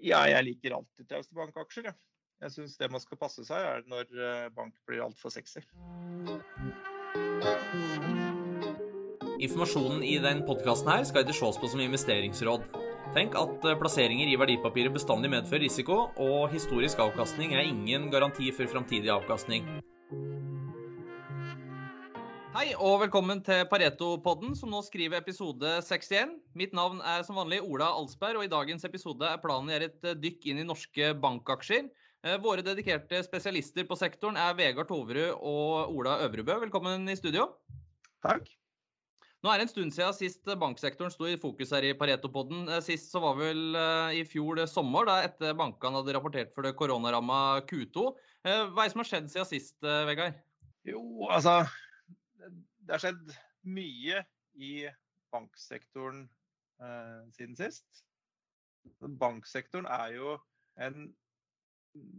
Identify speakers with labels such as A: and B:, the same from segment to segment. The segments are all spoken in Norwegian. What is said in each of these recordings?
A: Ja, jeg liker alltid trauste bankaksjer. Ja. Jeg syns det man skal passe seg, er når eh, bank blir altfor sexy.
B: Informasjonen i den podkasten skal ikke ses på som investeringsråd. Tenk at eh, plasseringer i verdipapiret bestandig medfører risiko, og historisk avkastning er ingen garanti for framtidig avkastning. Hei og velkommen til Pareto-podden, som nå skriver episode 61. Mitt navn er som vanlig Ola Alsberg, og i dagens episode er planen å gjøre et eh, dykk inn i norske bankaksjer. Eh, våre dedikerte spesialister på sektoren er Vegard Toverud og Ola Øvrebø. Velkommen i studio.
A: Takk.
B: Nå er det en stund siden sist banksektoren sto i fokus her i Pareto-podden. Eh, sist så var vel i fjor sommer, da etter bankene hadde rapportert for det koronaramma Q2. Hva er det som har skjedd siden sist, Vegard?
A: Jo, altså det har skjedd mye i banksektoren eh, siden sist. Banksektoren er jo en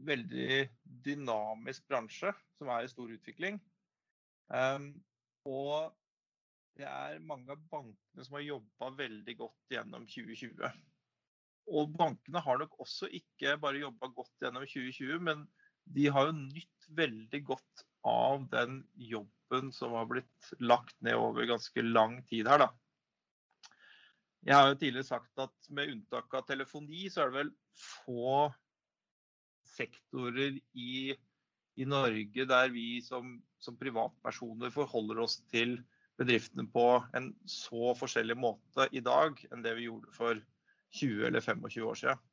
A: veldig dynamisk bransje som er i stor utvikling. Um, og det er mange av bankene som har jobba veldig godt gjennom 2020. Og bankene har nok også ikke bare jobba godt gjennom 2020, men de har jo nytt veldig godt av den jobben som har blitt lagt ned over ganske lang tid her, da. Jeg har jo tidligere sagt at med unntak av telefoni, så er det vel få sektorer i, i Norge der vi som, som, privatpersoner forholder oss til bedriftene på en så forskjellig måte i dag enn det vi gjorde for 20 eller 25 år siden.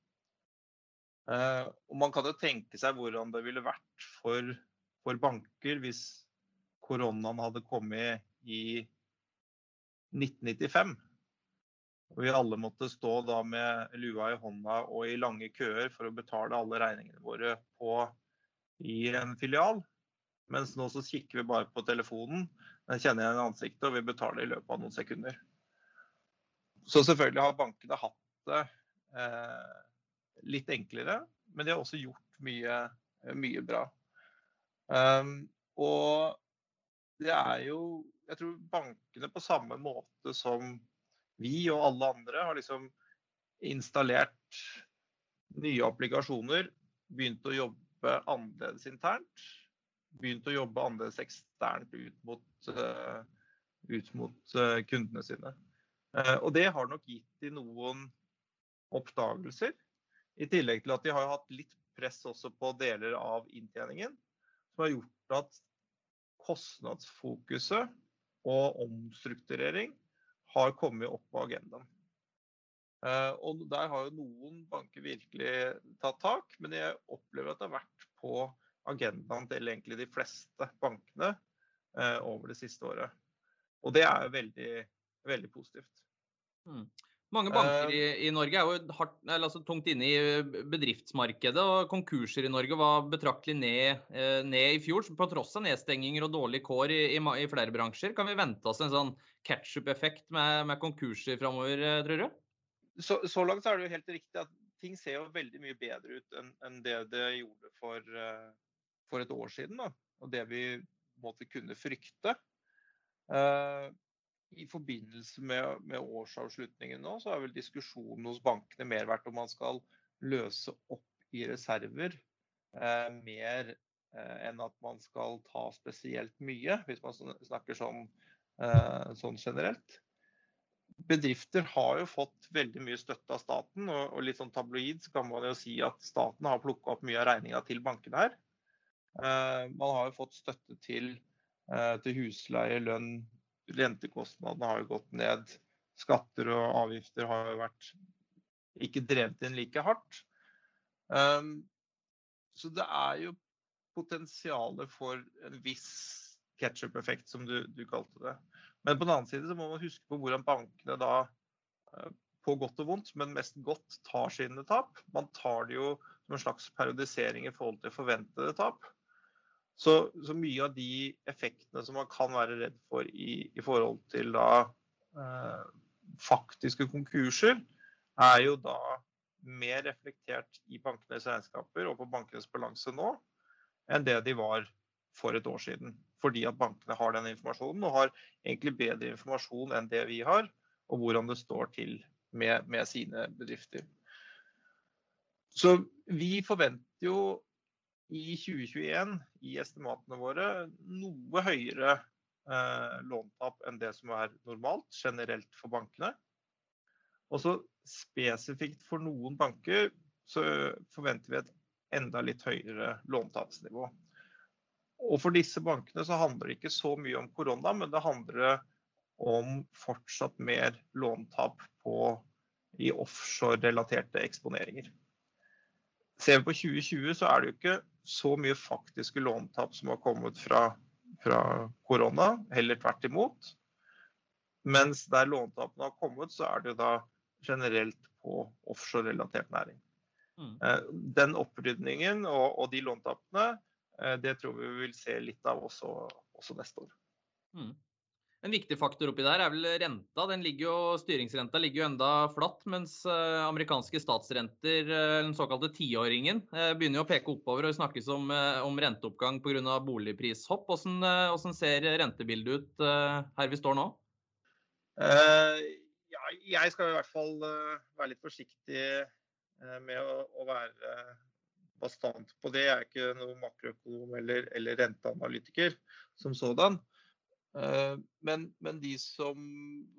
A: Uh, og man kan jo tenke seg hvordan det ville vært for for banker hvis koronaen hadde kommet i 1995. Og vi alle måtte stå da med lua i hånda og i lange køer for å betale alle regningene våre på, i en filial. Mens nå så kikker vi bare på telefonen, den kjenner igjen ansiktet, og vi betaler i løpet av noen sekunder. Så selvfølgelig har bankene hatt det eh, litt enklere, men de har også gjort mye, mye bra. Um, og det er jo Jeg tror bankene på samme måte som vi og alle andre har liksom installert nye applikasjoner, begynt å jobbe annerledes internt. Begynt å jobbe annerledes eksternt ut mot, uh, ut mot uh, kundene sine. Uh, og det har nok gitt de noen oppdagelser. I tillegg til at de har hatt litt press også på deler av inntjeningen som har gjort at kostnadsfokuset og omstrukturering har kommet opp på agendaen. Eh, og Der har jo noen banker virkelig tatt tak, men jeg opplever at det har vært på agendaen til egentlig de fleste bankene eh, over det siste året. Og det er jo veldig, veldig positivt.
B: Mm. Mange banker i, i, Norge er jo hardt, altså, tungt inne i bedriftsmarkedet. og Konkurser i Norge var betraktelig ned, eh, ned i fjor, på tross av nedstenginger og dårlige kår i, i, i, flere bransjer. Kan vi vente oss en sånn catch-up-effekt med, med, konkurser framover, eh, tror du?
A: Så, så, langt så er det jo helt riktig at ting ser jo veldig mye bedre ut enn, enn det det gjorde for, for, et år siden. Da. Og det vi måtte kunne frykte. Uh, i forbindelse med, med, årsavslutningen nå, så er vel diskusjonen hos bankene mer vært om man skal løse opp i reserver eh, mer eh, enn at man skal ta spesielt mye, hvis man snakker sånn, eh, sånn generelt. Bedrifter har jo fått veldig mye støtte av staten, og, og litt sånn tabloid så kan man jo si at staten har plukka opp mye av regninga til bankene her. Eh, man har jo fått støtte til, eh, til husleie, lønn, rentekostnadene har jo gått ned. Skatter og avgifter har jo vært ikke drevet inn like hardt. Um, så det er jo potensialet for en viss ketsjup-effekt, som du, du, kalte det. Men på den annen side så må man huske på hvordan bankene da, eh, på godt og vondt, men mest godt, tar sine tap. Man tar det jo som en slags periodisering i forhold til forventede tap. Så, så, mye av de effektene som man kan være redd for i, i forhold til da eh, faktiske konkurser, er jo da mer reflektert i bankenes regnskaper og på bankenes balanse nå enn det de var for et år siden. Fordi at bankene har den informasjonen, og har egentlig bedre informasjon enn det vi har, og hvordan det står til med, med sine bedrifter. Så vi forventer jo i 2021 i estimatene våre noe høyere eh, låntap enn det som er normalt generelt for bankene. Og så spesifikt for noen banker så forventer vi et enda litt høyere låntapsnivå. Og for disse bankene så handler det ikke så mye om korona, men det handler om fortsatt mer låntap på, i offshore-relaterte eksponeringer. Ser vi på 2020, så er det jo ikke så mye faktiske låntap som har kommet fra, fra korona, heller tvert imot. Mens der låntapene har kommet, så er det da generelt på offshore-relatert næring. Mm. Eh, den opprydningen og, og de låntapene, eh, det tror vi vi vil se litt av også, også neste år. Mm.
B: En viktig faktor oppi der er vel renta. Den ligger jo, styringsrenta ligger jo enda flatt, mens eh, amerikanske statsrenter, den såkalte tiåringen, begynner jo å peke oppover og snakkes om, om renteoppgang pga. boligprishopp. Hvordan, hvordan, ser rentebildet ut her vi står nå?
A: Jeg skal i hvert fall være litt forsiktig Eh, med å være bastant på det. Jeg er ikke noen makroøkonom eller, eller renteanalytiker som sådan. Eh, men, men de som,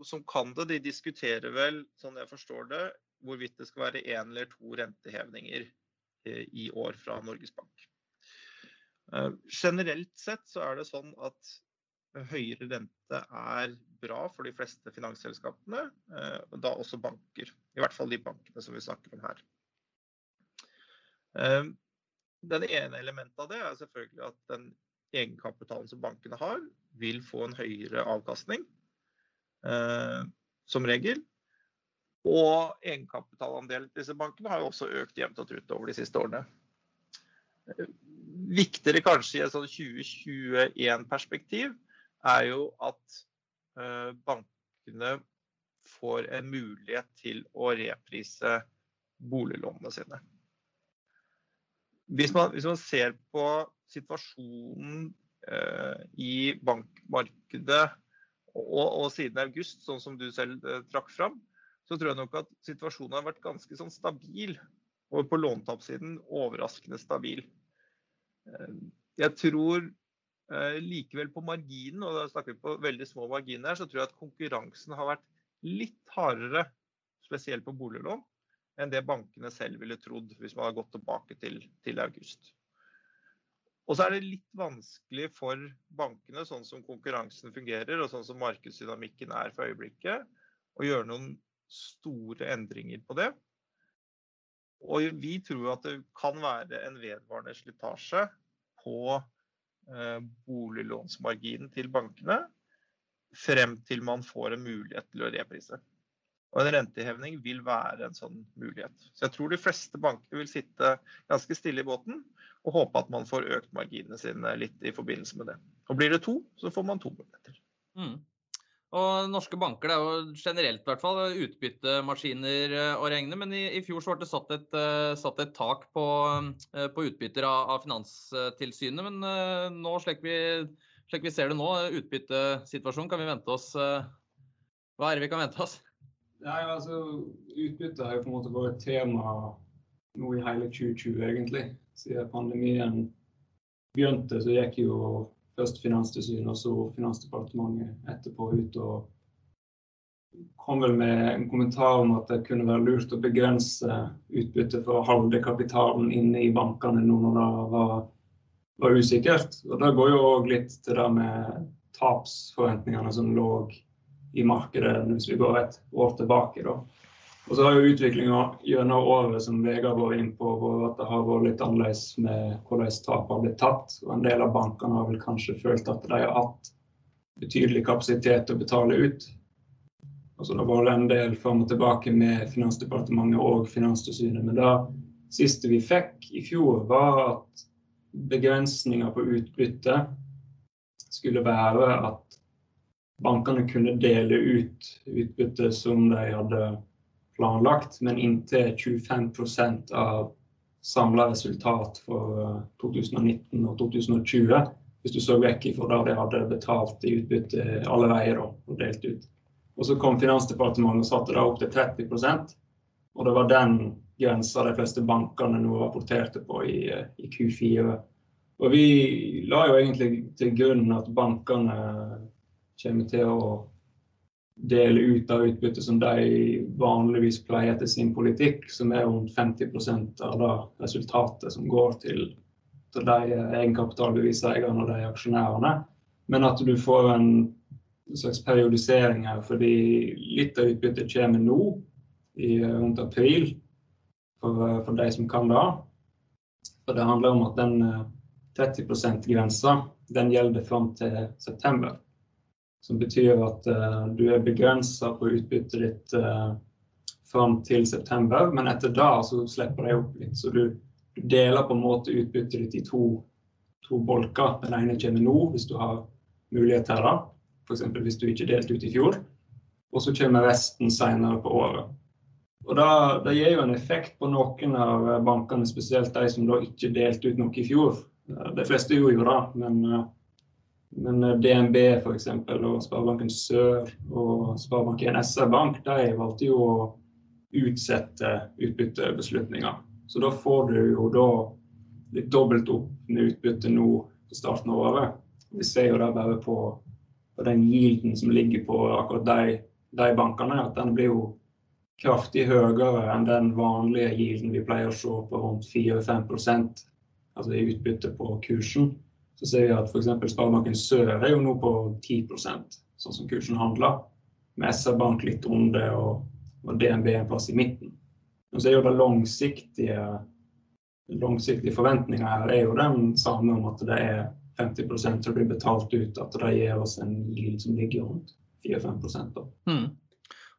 A: som, kan det, de diskuterer vel, sånn jeg forstår det, hvorvidt det skal være én eller to rentehevninger eh, i år fra Norges Bank. Generelt sett så er det sånn at høyere rente er bra for de fleste finansselskapene, og da også banker. I hvert fall de bankene som vi snakker om her. Eh, den ene elementet av det er selvfølgelig at den egenkapitalen som bankene har, vil få en høyere avkastning, eh, som regel. Og egenkapitalandelen til disse bankene har jo også økt jevnt og trutt over de siste årene. Viktigere kanskje i et sånn 2021-perspektiv er jo at eh, bankene får en mulighet til å reprise boliglånene sine. Hvis man, hvis man ser på situasjonen eh, i bankmarkedet og, og, siden august, sånn som du selv eh, trakk fram, så tror jeg nok at situasjonen har vært ganske sånn stabil. Og på låntapssiden overraskende stabil. Eh, jeg tror eh, likevel på marginen, og da snakker vi på veldig små marginer, så tror jeg at konkurransen har vært litt hardere, spesielt på boliglån, enn det bankene selv ville trodd hvis man hadde gått tilbake til, til august. Og så er det litt vanskelig for bankene, sånn som konkurransen fungerer og sånn som markedsdynamikken er for øyeblikket, å gjøre noen store endringer på det. Og vi tror at det kan være en vedvarende slitasje på eh, boliglånsmarginen til bankene frem til man får en mulighet til å reprise. Og en renteheving vil være en sånn mulighet. Så jeg tror de fleste banker vil sitte ganske stille i båten og håpe at man får økt marginene sine litt i forbindelse med det. Og blir det to, så får man to muligheter. Mm.
B: Og norske banker det er jo generelt i hvert fall utbyttemaskiner eh, å regne, men i, i fjor så ble det satt et, uh, satt et tak på, uh, på utbytter av, av, Finanstilsynet. Men nå, slik vi, slik vi, ser det nå, utbyttesituasjonen, kan vi vente oss Hva er det vi kan vente oss?
C: Nei, altså Utbytte har jo på en måte vært tema nå i hele 2020, egentlig. Siden pandemien begynte, så gikk jo først Finanstilsynet og så Finansdepartementet etterpå ut og kom vel med en kommentar om at det kunne være lurt å begrense utbytte for å holde kapitalen inne i bankene nå når det var, var usikkert. Og Det går jo òg litt til det med tapsforventningene som lå i markedet hvis vi går et år tilbake. Da. Og så har jo utviklinga gjennom året som Vegard var inn på, at det har vært litt annerledes med hvordan tap har blitt tatt. Og en del av bankene har vel kanskje følt at de har hatt betydelig kapasitet til å betale ut. Altså Det var en del fram og tilbake med Finansdepartementet og Finanstilsynet. Men det siste vi fikk i fjor, var at begrensninger på utbytte skulle være at bankene kunne dele ut utbytte som de hadde planlagt, men inntil 25% av samla resultat for 2019 og 2020. Hvis du så vekk ifra det de hadde betalt i utbytte alle veier og delt ut. Og Så kom Finansdepartementet og satte det opp til 30% og det var den grensa de fleste bankene nå rapporterte på i, i Q4. Og vi la jo egentlig til grunn at bankene kommer til å dele ut av utbyttet som de vanligvis pleier etter sin politikk, som er rundt 50 av det resultatet som går til, til de egenkapitalbeviseierne og de aksjonærene. Men at du får en slags periodisering her, fordi litt av utbyttet kommer nå, i rundt april, for, for de som kan det. For det handler om at den 30 %-grensa den gjelder fram til september. Som betyr at uh, du er begrensa på utbyttet ditt uh, fram til september, men etter da så slipper de opp litt. Så du, du, deler på en måte utbyttet ditt i to, to bolker. Den ene kommer nå, hvis du har mulighet til det. F.eks. hvis du ikke delte ut i fjor. Og så kommer resten senere på året. Og da, Det gir jo en effekt på noen av bankene, spesielt de som da ikke delte ut noe i fjor. De fleste gjorde jo det, men, men DNB f.eks. og Sparebanken Sør og Sparebanken SR-Bank de valgte jo å utsette utbyttebeslutninger. Så da får du jo da litt dobbelt opp med utbytte nå på starten av året. Vi ser jo det bare på, på den gilden som ligger på akkurat de, de bankene, at den blir jo kraftig høyere enn den vanlige gilden vi pleier å se på rundt 4-5% altså i utbytte på kursen, så ser vi at f.eks. Sparebanken Sør er jo nå på 10% sånn som kursen handler. Med SR-Bank litt under og, og, DNB en plass i midten. Men så er jo det langsiktige, langsiktige forventninga her er jo den samme om at det er 50% som blir betalt ut, at det gir oss en yield som ligger rundt 4-5
B: mm.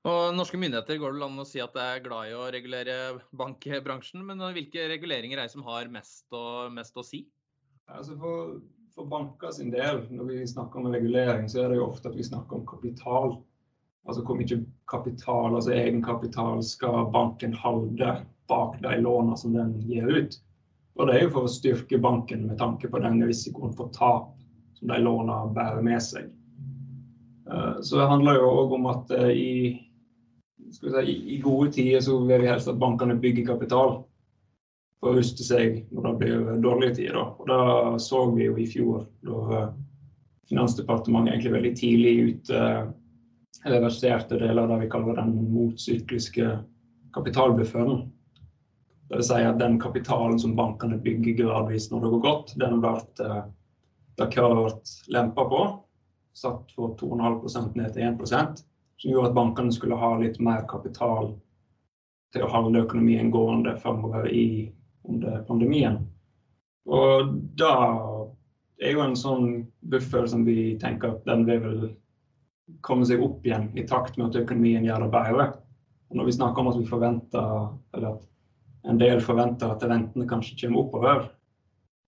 B: Og Norske myndigheter går det an å si at det er glad i å regulere bankbransjen, men hvilke reguleringer er det som har mest, og, mest å si?
C: Altså for, for banker sin del, når vi snakker om regulering, så er det jo ofte at vi snakker om kapital. Altså hvor mye kapital, altså egenkapital, skal banken holde bak de lånene som den gir ut. Og det er jo for å styrke banken med tanke på den risikoen for tap som de lånene bærer med seg. Eh, så det handler jo òg om at eh, i si, i gode tider så vil vi helst at bankene bygger kapital for å ruste seg når det blir dårlige tider. Og da så vi jo i fjor, da Finansdepartementet egentlig veldig tidlig ute reverserte deler av det vi kaller den motsykliske kapitalbufferen. Det vil si at den kapitalen som bankene bygger gradvis når det går godt, den ble da kravet ble lempa på. Satt for 2,5 ned til 1% som gjorde at bankene skulle ha litt mer kapital til å holde økonomien gående framover under pandemien. Og da er jo en sånn buffer som vi tenker at den vil vel komme seg opp igjen i takt med at økonomien gjør det bedre. Og når vi snakker om at vi forventer, eller at en del forventer at rentene kanskje kommer oppover,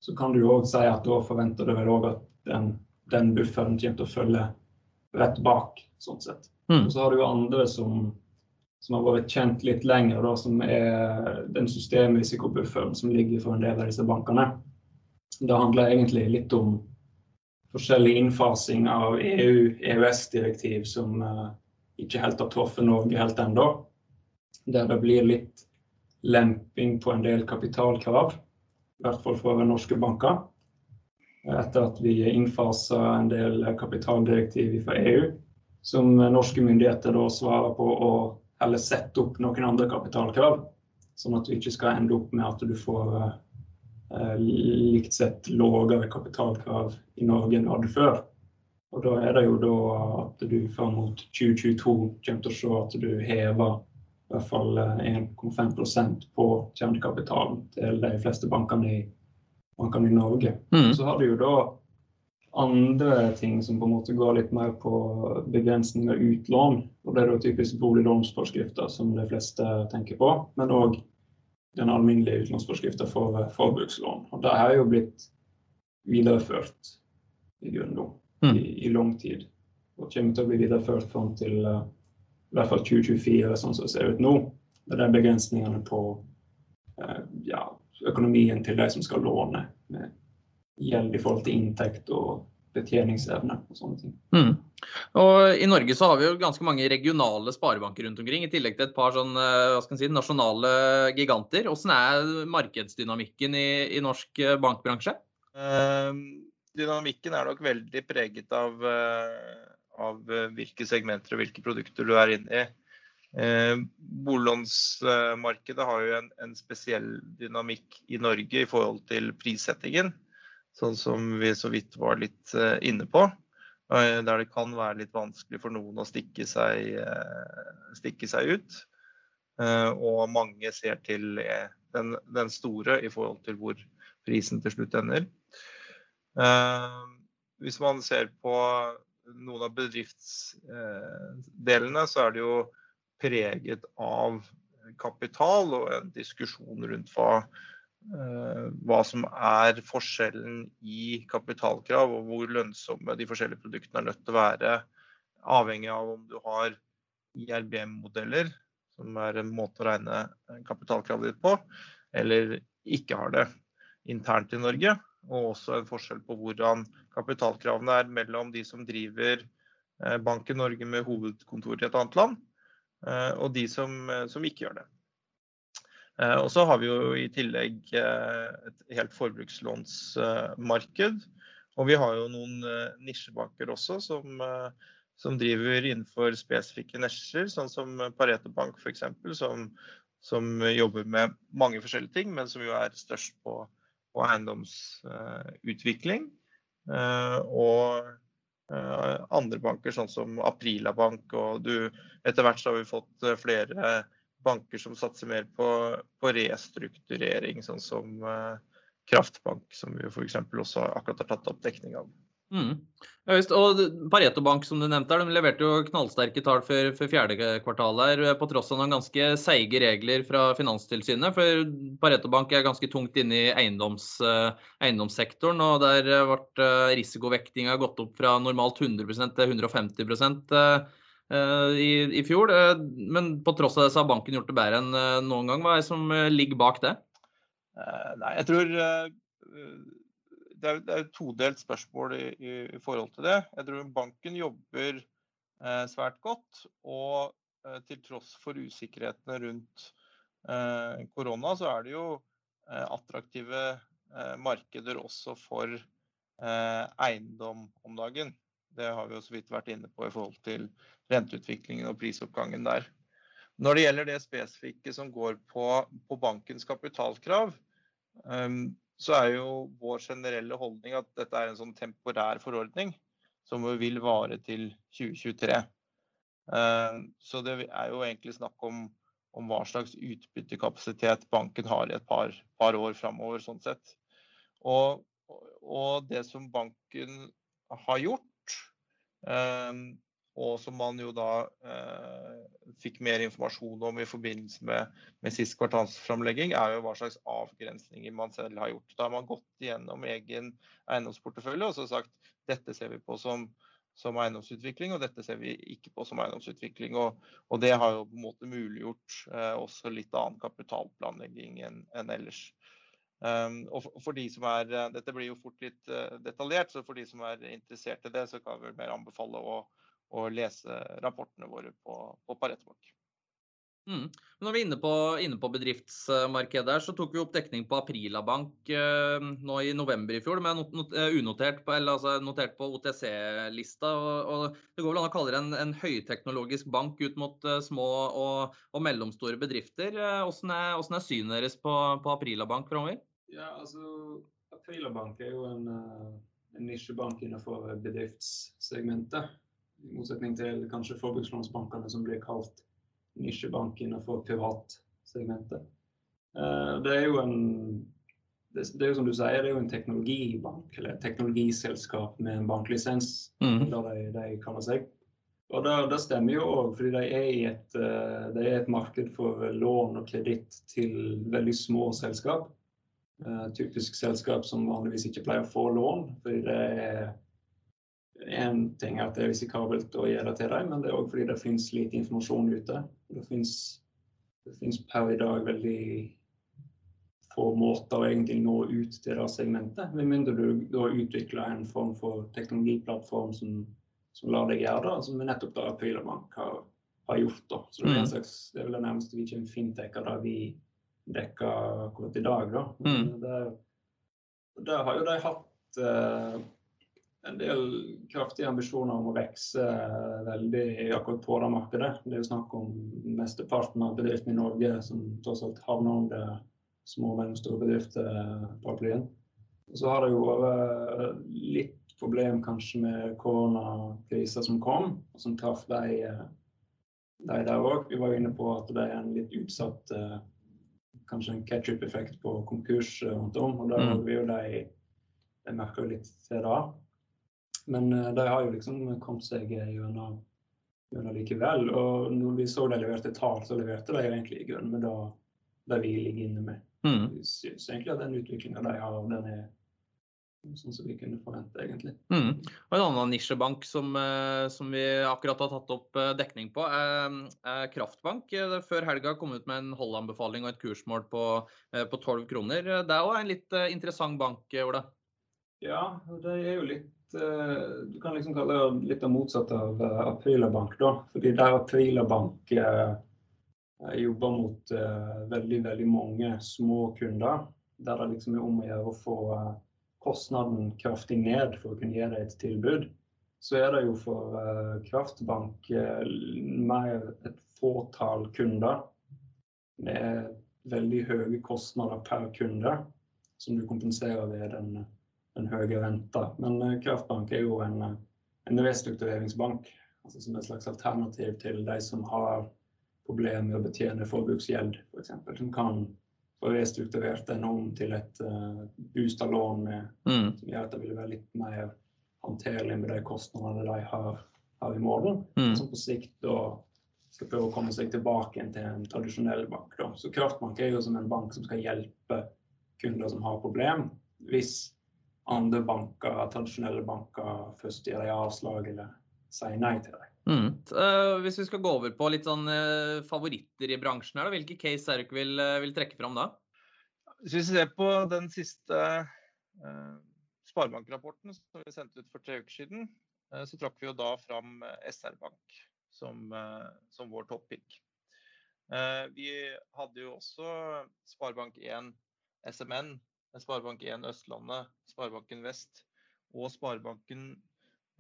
C: så kan du òg si at da forventer du vel òg at den, den bufferen kommer til å følge rett bak, sånn sett. Mm. Og så har du jo andre som, som, har vært kjent litt lenger, da, som er den systemrisikobufferen som ligger for en del av disse bankene. Det handler egentlig litt om forskjellig innfasing av EU-EØS-direktiv som uh, ikke helt har truffet Norge helt ennå. Der det blir litt lemping på en del kapitalkrav, i hvert fall for norske banker. Etter at vi innfasa en del kapitaldirektiv fra EU, som norske myndigheter da svarer på å heller sette opp noen andre kapitalkrav. Sånn at du ikke skal ende opp med at du får eh, likt sett lavere kapitalkrav i Norge enn du hadde før. Og da er det jo da at du fram mot 2022 kommer til å se at du hever i hvert fall 1,5 eh, på kjernekapitalen til de fleste bankene i, bankene i Norge. Mm. Så har du jo da andre ting som på en måte går litt mer på begrensning av utlån. og Det er da typisk boliglånsforskrifter som de fleste tenker på, men òg den alminnelige utlånsforskriften for forbrukslån. Og Det har jo blitt videreført i grunnen mm. i, i, lang tid. Og kommer til å bli videreført fram til uh, i hvert fall 2024, sånn som det ser ut nå. Med de begrensningene på uh, ja, økonomien til de som skal låne. med gjeld i forhold til inntekt og betjeningsevne og sånne ting.
B: Mm. Og I Norge så har vi jo ganske mange regionale sparebanker rundt omkring, i tillegg til et par sånn, hva skal si, nasjonale giganter. Hvordan er markedsdynamikken i, i norsk bankbransje?
A: Uh, dynamikken er nok veldig preget av, av hvilke segmenter og hvilke produkter du er inne i. Eh, Boliglånsmarkedet har jo en, en, spesiell dynamikk i Norge i forhold til prissettingen. Sånn som vi så vidt var litt eh, inne på. Eh, der det kan være litt vanskelig for noen å stikke seg, eh, stikke seg ut. Og mange ser til den, den, store i forhold til hvor prisen til slutt ender. hvis man ser på noen av bedriftsdelene, så er det jo preget av kapital og en diskusjon rundt hva, hva som er forskjellen i kapitalkrav, og hvor lønnsomme de forskjellige produktene er nødt til å være. Avhengig av om du har IRBM-modeller, som er en måte å regne kapitalkravet ditt på, eller ikke har det internt i Norge. Og også en forskjell på hvordan kapitalkravene er mellom de som driver eh, Banken Norge med hovedkontor i et annet land, Eh, og de som, eh, som ikke gjør det. Eh, og så har vi jo i tillegg et helt forbrukslånsmarked. Og vi har jo noen nisjebanker også som, som driver innenfor spesifikke nisjer, sånn som Pareto Bank f.eks., som, som jobber med mange forskjellige ting, men som jo er størst på, på eiendomsutvikling. Og Eh, andre banker, sånn som Aprila Bank. Og du, etter hvert så har vi fått eh, flere banker som satser mer på, på restrukturering, sånn som uh, Kraftbank, som vi f.eks. også akkurat har tatt opp dekning av.
B: Mm. Ja, just, og Pareto Bank som du nevnte, de leverte jo knallsterke tall for, for fjerde kvartal her, på tross av noen ganske seige regler fra Finanstilsynet. For Pareto Bank er ganske tungt inne i eiendoms, eiendomssektoren. og Der ble risikovektinga gått opp fra normalt 100% til 150 i, i fjor. Men på tross av det så har banken gjort det bedre enn noen gang. Hva er det som ligger bak det?
A: Nei, jeg tror det er, det er et todelt spørsmål i, i, i, forhold til det. Jeg tror banken jobber eh, svært godt. Og eh, til tross for usikkerhetene rundt eh, korona, så er det jo eh, attraktive eh, markeder også for eh, eiendom om dagen. Det har vi jo så vidt vært inne på i forhold til renteutviklingen og prisoppgangen der. Når det gjelder det spesifikke som går på, på bankens kapitalkrav, um, så er jo vår generelle holdning at dette er en sånn temporær forordning som vil vare til 2023. Eh, så det er jo egentlig snakk om, om hva slags utbyttekapasitet banken har i et par, par år framover, sånn sett. Og, og, det som banken har gjort, og som man jo da eh, fikk mer informasjon om i forbindelse med, med sist kvartalsframlegging, er jo hva slags avgrensninger man selv har gjort. Da har man gått gjennom egen eiendomsportefølje og så sagt dette ser vi på som, som eiendomsutvikling, og dette ser vi ikke på som eiendomsutvikling. Og, og det har jo på en måte muliggjort eh, også litt annen kapitalplanlegging enn, enn ellers. Um, og for, for, de som er, eh, Dette blir jo fort litt uh, detaljert, så for de som er interessert i det, så kan jeg vel mer anbefale å å lese rapportene våre på, på Pareto
B: Mm. Når vi er inne på, inne på, bedriftsmarkedet, så tok vi opp dekning på Aprila Bank uh, nå i november i fjor. Men not, eh, unotert på, altså, notert på OTC-lista. Og, og, Det går vel an å kalle det en, en høyteknologisk bank ut mot uh, små og, og, mellomstore bedrifter. Hvordan er, hvordan er synet deres på, på, Aprila Bank framover?
C: Ja, altså, Aprilabank er jo en, en nisjebank innenfor bedriftssegmentet. I motsetning til kanskje forbrukslånsbankene som blir kalt nisjebank innenfor privatsegmentet. Eh, det er jo en det, er jo som du sier, det er jo en teknologibank, eller et teknologiselskap med en banklisens, mm. det de, de kaller seg. Og det, det stemmer jo òg, fordi de er, et, eh, de er et marked for lån og kreditt til veldig små selskap. Uh, typisk selskap som vanligvis ikke pleier å få lån, fordi det er en ting er at det er risikabelt å gjøre det til dem, men det er òg fordi det finnes lite informasjon ute. Det finnes, det finnes per i dag veldig få måter å egentlig nå ut til det segmentet. Med mindre du da utvikler en form for teknologiplattform som, som lar deg gjøre det, som nettopp da Apyla har, har gjort. da. Så det er,
B: Mm.
C: slags, det er vel det nærmeste vi kommer fintech av det vi dekker akkurat i dag. da.
B: Mm.
C: Det, der har jo de hatt eh, en del kraftige ambisjoner om å vokse eh, veldig akkurat på det markedet. Det er jo snakk om mesteparten av bedriftene i Norge som tross alt havner under små og mellomstore bedrifter-paraplyen. Og så har det jo vært litt problem kanskje med koronakrisa som kom, og som traff de, eh, de der òg. Vi var jo inne på at det er en litt utsatt eh, Kanskje en ketsjup-effekt på konkurs rundt om. Og der
B: Mm.
C: vi jo de De merker jo litt til det. Men eh, de har jo liksom kommet seg gjennom gjennom likevel. Og når vi så de leverte tall, så leverte de egentlig i grunn med det, det vi ligger inne med.
B: Mm.
C: Vi syns egentlig at den utviklinga de har, den er sånn som vi kunne forvente, egentlig.
B: Mm. Og En annen nisjebank som, eh, som vi akkurat har tatt opp eh, dekning på, er, Kraftbank. Eh, Før helga kom ut med en holdanbefaling og et kursmål på, på 12 kroner. Det er òg en litt interessant bank, Ola.
C: Ja, det er jo litt Du kan liksom kalle det litt det motsatte av Aprilabank, Bank, da. Fordi der Aprilabank eh, jobber mot eh, veldig, veldig mange små kunder, der det liksom er om å gjøre å få eh, kostnaden kraftig ned for å kunne gi deg et tilbud, så er det jo for uh, Kraftbank uh, mer et fåtall kunder med veldig høye kostnader per kunde, som du kompenserer ved den den høye renta. Men uh, Kraftbank er jo en, en restruktureringsbank, altså som et slags alternativ til de som har problemer med å betjene forbruksgjeld, f.eks. Som kan få restrukturert den om til et uh, boosta lån
B: Mm.
C: som gjør at det vil være litt mer håndterlig med de kostnadene de har, har i morgen.
B: Mm.
C: Som på sikt da skal prøve å komme seg tilbake til en tradisjonell bank. Da. Så Kraftbank er jo som en bank som skal hjelpe kunder som har problem, hvis andre banker, tradisjonelle banker først gir deg avslag eller sier nei til deg.
B: Mm. Eh, hvis vi skal gå over på litt sånn eh, favoritter i bransjen her, hvilke case er det ikke vil, eh, vil trekke fram da?
A: Hvis vi ser på den siste uh, sparebankrapporten som vi sendte ut for tre uker siden, uh, så trakk vi jo da fram eh, SR-Bank som, uh, som vår toppick. Vi hadde jo også Sparebank1 SMN, Sparebank1 Østlandet, Sparebanken Vest og Sparebanken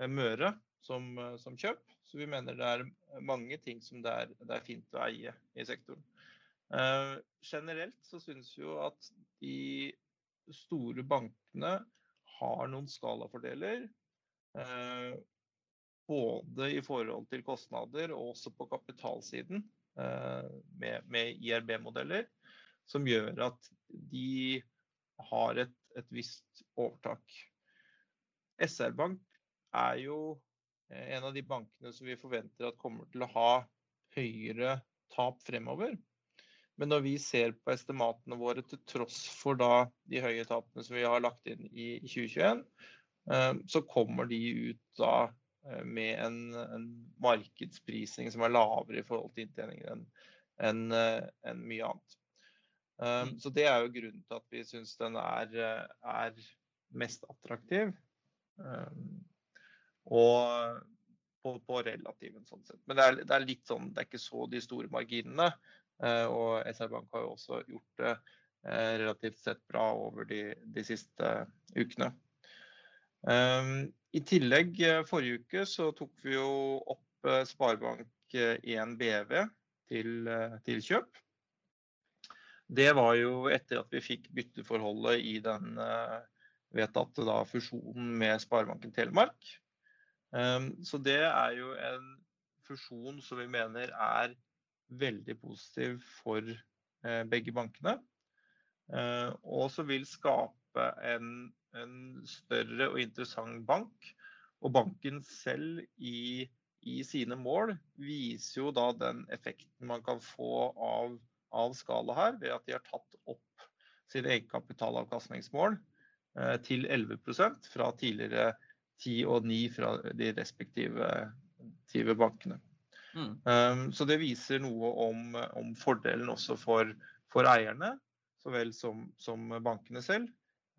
A: Møre som, som kjøp. Så vi mener det er mange ting som det er, det er fint å eie i sektoren. Eh, generelt så syns vi jo at de store bankene har noen skalafordeler. Eh, både i forhold til kostnader og også på kapitalsiden eh, med, med IRB-modeller, som gjør at de har et, et visst overtak. SR-Bank er jo en av de bankene som vi forventer at kommer til å ha høyere tap fremover. Men når vi ser på estimatene våre til tross for da de høye tapene som vi har lagt inn i 2021, eh, så kommer de ut da eh, med en, en markedsprising som er lavere i forhold til inntjeningen enn en eh, mye annet. Um, Så det er jo grunnen til at vi syns den er, eh, er mest attraktiv. Og på, på relativen sånn sett. Men det er, det er litt sånn, det er ikke så de store marginene. eh, og SR Bank har jo også gjort det eh, relativt sett bra over de, de siste ukene. Um, I tillegg, eh, forrige uke så tok vi jo opp eh, Sparebank1 BV til, til kjøp. Det var jo etter at vi fikk bytteforholdet i den vedtatte fusjonen med Sparebanken Telemark. Um, så det er jo en fusjon som vi mener er veldig positiv for eh, begge bankene. Eh, og som vil skape en, en større og interessant bank. Og banken selv i, i sine mål viser jo da den effekten man kan få av, av skala her, ved at de har tatt opp sine egenkapitalavkastningsmål eh, til 11% fra tidligere 10 og 9 fra de respektive, bankene.
B: Mm.
A: Um, så det viser noe om, om fordelen også for, for eierne, så vel som, som bankene selv,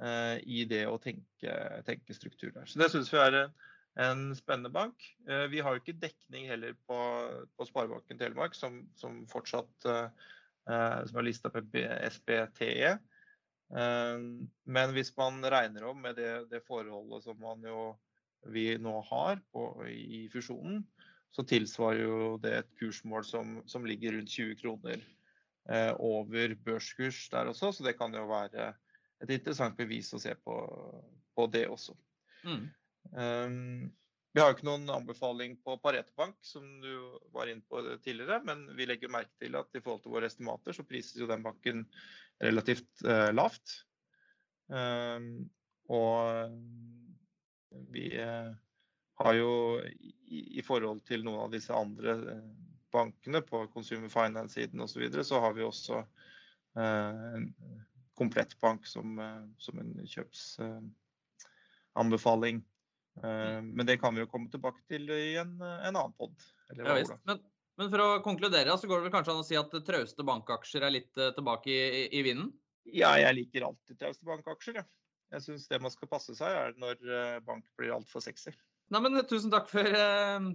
A: uh, i det å tenke, tenke struktur der. Så det syns vi er en, en spennende bank. Uh, vi har jo ikke dekning heller på, på Sparebanken Telemark, som, som fortsatt uh, som er lista på SBTE. Men hvis man regner om med det, det forholdet som man jo vi nå har på, i fusjonen, så tilsvarer jo det et kursmål som, som ligger rundt 20 kroner eh, over børskurs der også. Så det kan jo være et interessant bevis å se på, på det også. Mm. Um, vi har jo ikke noen anbefaling på Pareto Bank, som du var inne på tidligere, men vi legger merke til at i forhold til våre estimater, så prises jo den banken relativt eh, lavt. Um, og vi uh, har jo i, i, forhold til noen av disse andre uh, bankene på Consumer Finance-siden osv., så, videre, så har vi også en komplett bank som, som en kjøpsanbefaling. Eh, men det kan vi jo komme tilbake til i en, en annen pod.
B: Ja, men, men, for å konkludere, så går det vel kanskje an å si at trauste bankaksjer er litt eh, tilbake i, i vinden?
A: Ja, jeg liker alltid trauste bankaksjer. Ja. Jeg syns det man skal passe seg, er når eh, bank blir altfor sexy.
B: Nei, men tusen takk, for,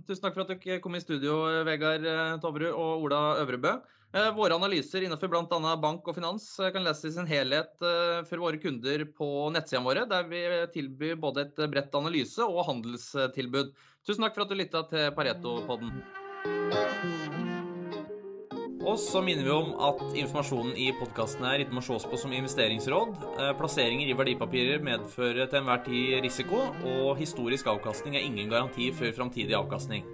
B: tusen takk for at dere kom i studio, Vegard Toverud og Ola Øvrebø. Eh, våre analyser innenfor bl.a. bank og finans eh, kan leses i sin helhet eh, for våre kunder på nettsidene våre, der vi tilbyr både et bredt analyse og handelstilbud. Tusen takk for at du lytta til Pareto-podden. Og så minner vi om at informasjonen i podkasten her ikke må ses på som investeringsråd. Plasseringer i verdipapirer medfører til enhver tid risiko, og historisk avkastning er ingen garanti for framtidig avkastning.